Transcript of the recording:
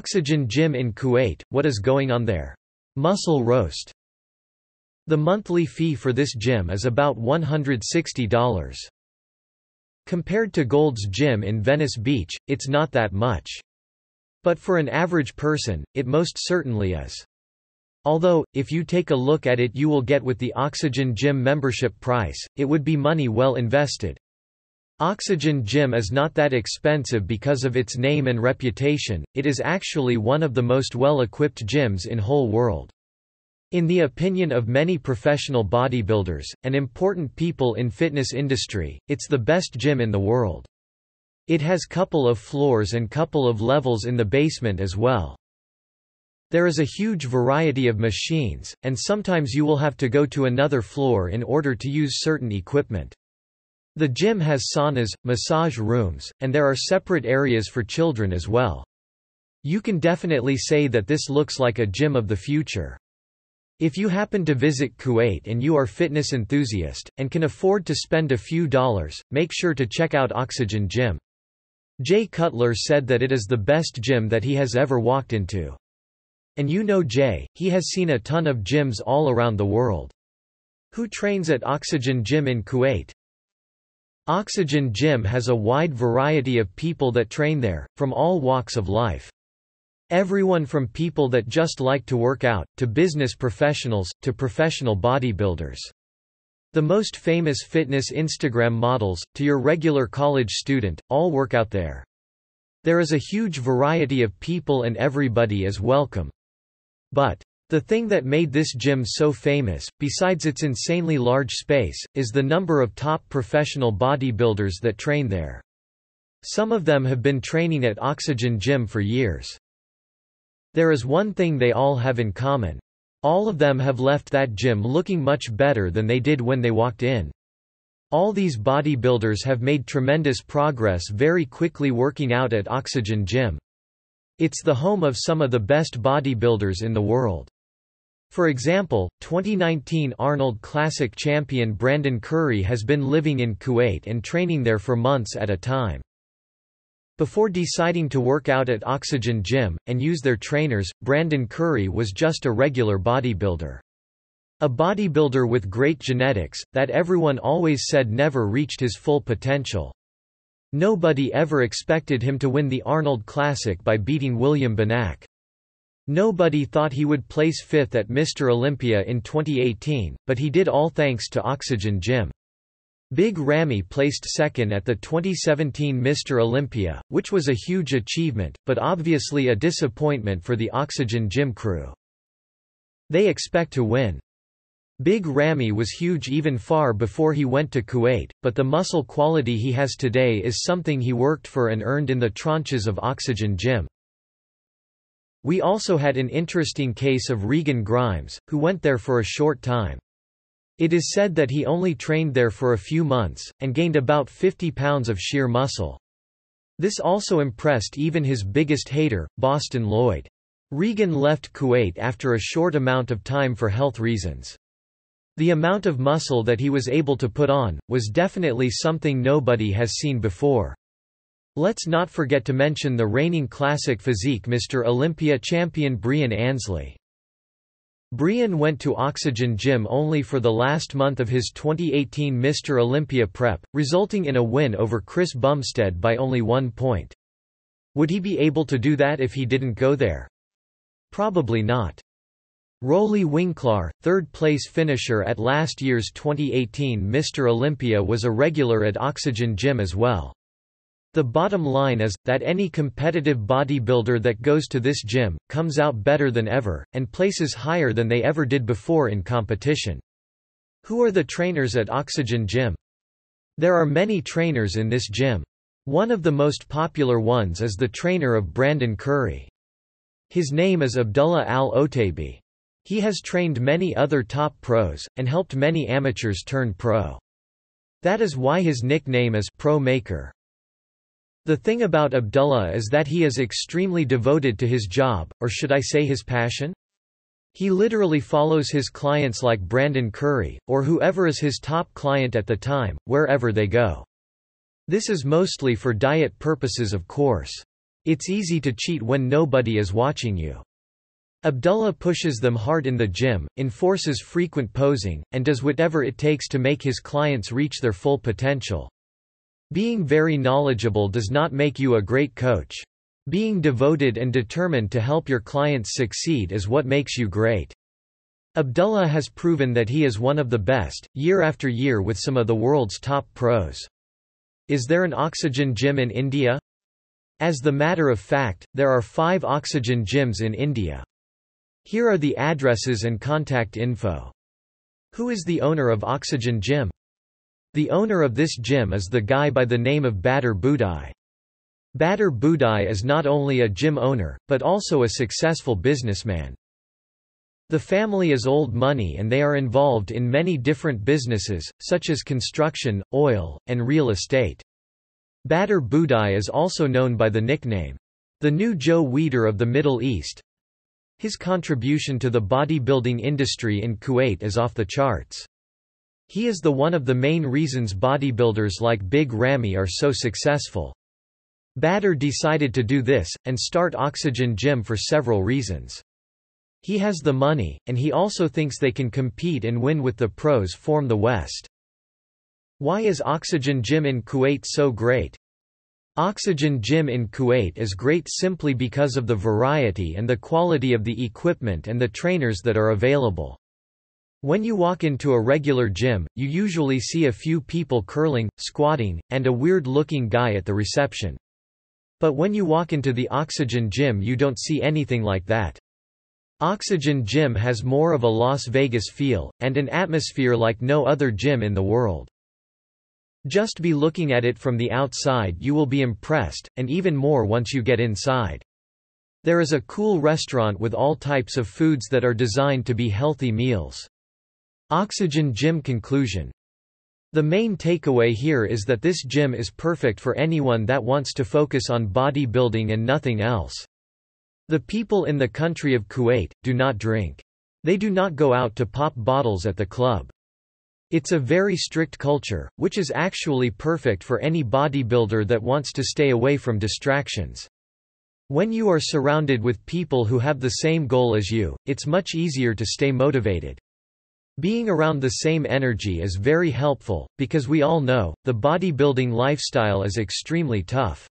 Oxygen Gym in Kuwait, what is going on there? Muscle roast. The monthly fee for this gym is about $160. Compared to Gold's Gym in Venice Beach, it's not that much. But for an average person, it most certainly is. Although, if you take a look at it you will get with the Oxygen Gym membership price, it would be money well invested. Oxygen Gym is not that expensive because of its name and reputation, it is actually one of the most well-equipped gyms in whole world. In the opinion of many professional bodybuilders, and important people in fitness industry, it's the best gym in the world. It has couple of floors and couple of levels in the basement as well. There is a huge variety of machines, and sometimes you will have to go to another floor in order to use certain equipment. The gym has saunas, massage rooms, and there are separate areas for children as well. You can definitely say that this looks like a gym of the future. If you happen to visit Kuwait and you are fitness enthusiast, and can afford to spend a few dollars, make sure to check out Oxygen Gym. Jay Cutler said that it is the best gym that he has ever walked into. And you know Jay, he has seen a ton of gyms all around the world. Who trains at Oxygen Gym in Kuwait? Oxygen Gym has a wide variety of people that train there, from all walks of life. Everyone from people that just like to work out, to business professionals, to professional bodybuilders. The most famous fitness Instagram models, to your regular college student, all work out there. There is a huge variety of people and everybody is welcome. But, the thing that made this gym so famous, besides its insanely large space, is the number of top professional bodybuilders that train there. Some of them have been training at Oxygen Gym for years. There is one thing they all have in common. All of them have left that gym looking much better than they did when they walked in. All these bodybuilders have made tremendous progress very quickly working out at Oxygen Gym. It's the home of some of the best bodybuilders in the world. For example, 2019 Arnold Classic champion Brandon Curry has been living in Kuwait and training there for months at a time. Before deciding to work out at Oxygen Gym, and use their trainers, Brandon Curry was just a regular bodybuilder. A bodybuilder with great genetics, that everyone always said never reached his full potential. Nobody ever expected him to win the Arnold Classic by beating William Bonac. Nobody thought he would place fifth at Mr. Olympia in 2018, but he did all thanks to Oxygen Gym. Big Ramy placed second at the 2017 Mr. Olympia, which was a huge achievement, but obviously a disappointment for the Oxygen Gym crew. They expect to win. Big Ramy was huge even far before he went to Kuwait, but the muscle quality he has today is something he worked for and earned in the tranches of Oxygen Gym. We also had an interesting case of Regan Grimes, who went there for a short time. It is said that he only trained there for a few months, and gained about 50 pounds of sheer muscle. This also impressed even his biggest hater, Boston Loyd. Regan left Kuwait after a short amount of time for health reasons. The amount of muscle that he was able to put on, was definitely something nobody has seen before. Let's not forget to mention the reigning classic physique Mr. Olympia champion Breon Ansley. Breon went to Oxygen Gym only for the last month of his 2018 Mr. Olympia prep, resulting in a win over Chris Bumstead by only one point. Would he be able to do that if he didn't go there? Probably not. Roly Winklaar, third-place finisher at last year's 2018 Mr. Olympia was a regular at Oxygen Gym as well. The bottom line is, that any competitive bodybuilder that goes to this gym, comes out better than ever, and places higher than they ever did before in competition. Who are the trainers at Oxygen Gym? There are many trainers in this gym. One of the most popular ones is the trainer of Brandon Curry. His name is Abdullah Al-Otaibi. He has trained many other top pros, and helped many amateurs turn pro. That is why his nickname is Pro Maker. The thing about Abdullah is that he is extremely devoted to his job, or should I say his passion? He literally follows his clients like Brandon Curry, or whoever is his top client at the time, wherever they go. This is mostly for diet purposes of course. It's easy to cheat when nobody is watching you. Abdullah pushes them hard in the gym, enforces frequent posing, and does whatever it takes to make his clients reach their full potential. Being very knowledgeable does not make you a great coach. Being devoted and determined to help your clients succeed is what makes you great. Abdullah has proven that he is one of the best, year after year with some of the world's top pros. Is there an oxygen gym in India? As the matter of fact, there are five oxygen gyms in India. Here are the addresses and contact info. Who is the owner of Oxygen Gym? The owner of this gym is the guy by the name of Badr Boodai. Badr Boodai is not only a gym owner, but also a successful businessman. The family is old money and they are involved in many different businesses, such as construction, oil, and real estate. Badr Boodai is also known by the nickname, the new Joe Weider of the Middle East. His contribution to the bodybuilding industry in Kuwait is off the charts. He is the one of the main reasons bodybuilders like Big Ramy are so successful. Badr decided to do this, and start Oxygen Gym for several reasons. He has the money, and he also thinks they can compete and win with the pros form the West. Why is Oxygen Gym in Kuwait so great? Oxygen Gym in Kuwait is great simply because of the variety and the quality of the equipment and the trainers that are available. When you walk into a regular gym, you usually see a few people curling, squatting, and a weird-looking guy at the reception. But when you walk into the Oxygen Gym you don't see anything like that. Oxygen Gym has more of a Las Vegas feel, and an atmosphere like no other gym in the world. Just be looking at it from the outside you will be impressed, and even more once you get inside. There is a cool restaurant with all types of foods that are designed to be healthy meals. Oxygen Gym Conclusion the main takeaway here is that this gym is perfect for anyone that wants to focus on bodybuilding and nothing else. The people in the country of Kuwait, do not drink. They do not go out to pop bottles at the club. It's a very strict culture, which is actually perfect for any bodybuilder that wants to stay away from distractions. When you are surrounded with people who have the same goal as you, it's much easier to stay motivated. Being around the same energy is very helpful, because we all know, the bodybuilding lifestyle is extremely tough.